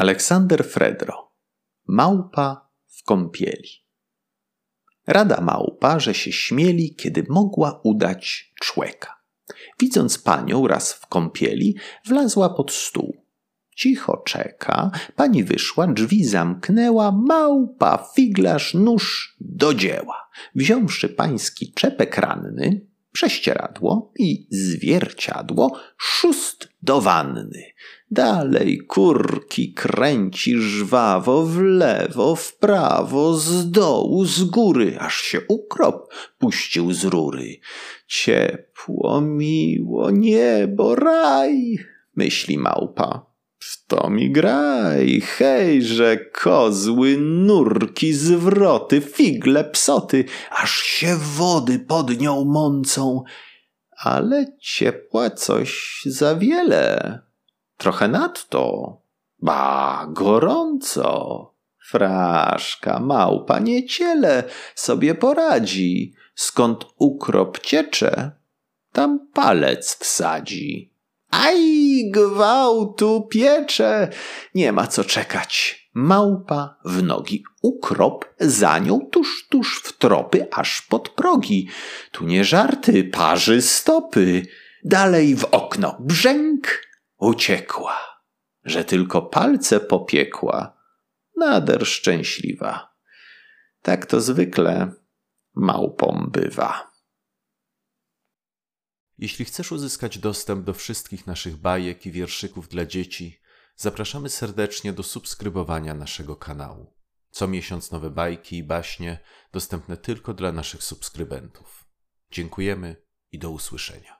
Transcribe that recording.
Aleksander Fredro. Małpa w kąpieli. Rada małpa, że się śmieli, kiedy mogła udać człeka. Widząc panią raz w kąpieli, wlazła pod stół. Cicho czeka, pani wyszła, drzwi zamknęła, małpa, figlarz, nóż do dzieła. Wziąwszy pański czepek ranny, prześcieradło i zwierciadło, szóst do wanny. Dalej kurki kręci żwawo w lewo, w prawo, z dołu, z góry, aż się ukrop puścił z rury. Ciepło, miło, niebo, raj, myśli małpa. W to mi graj, hejże, kozły, nurki, zwroty, figle, psoty, aż się wody pod nią mącą, ale ciepła coś za wiele trochę nadto. Ba, gorąco. Fraszka, małpa, nie ciele sobie poradzi. Skąd ukrop ciecze, tam palec wsadzi. Aj, gwałtu piecze! Nie ma co czekać. Małpa w nogi, ukrop za nią tuż, tuż w tropy, aż pod progi. Tu nie żarty, parzy stopy. Dalej w okno, brzęk, uciekła, że tylko palce popiekła, nader szczęśliwa. Tak to zwykle małpą bywa. Jeśli chcesz uzyskać dostęp do wszystkich naszych bajek i wierszyków dla dzieci, zapraszamy serdecznie do subskrybowania naszego kanału. Co miesiąc nowe bajki i baśnie dostępne tylko dla naszych subskrybentów. Dziękujemy i do usłyszenia.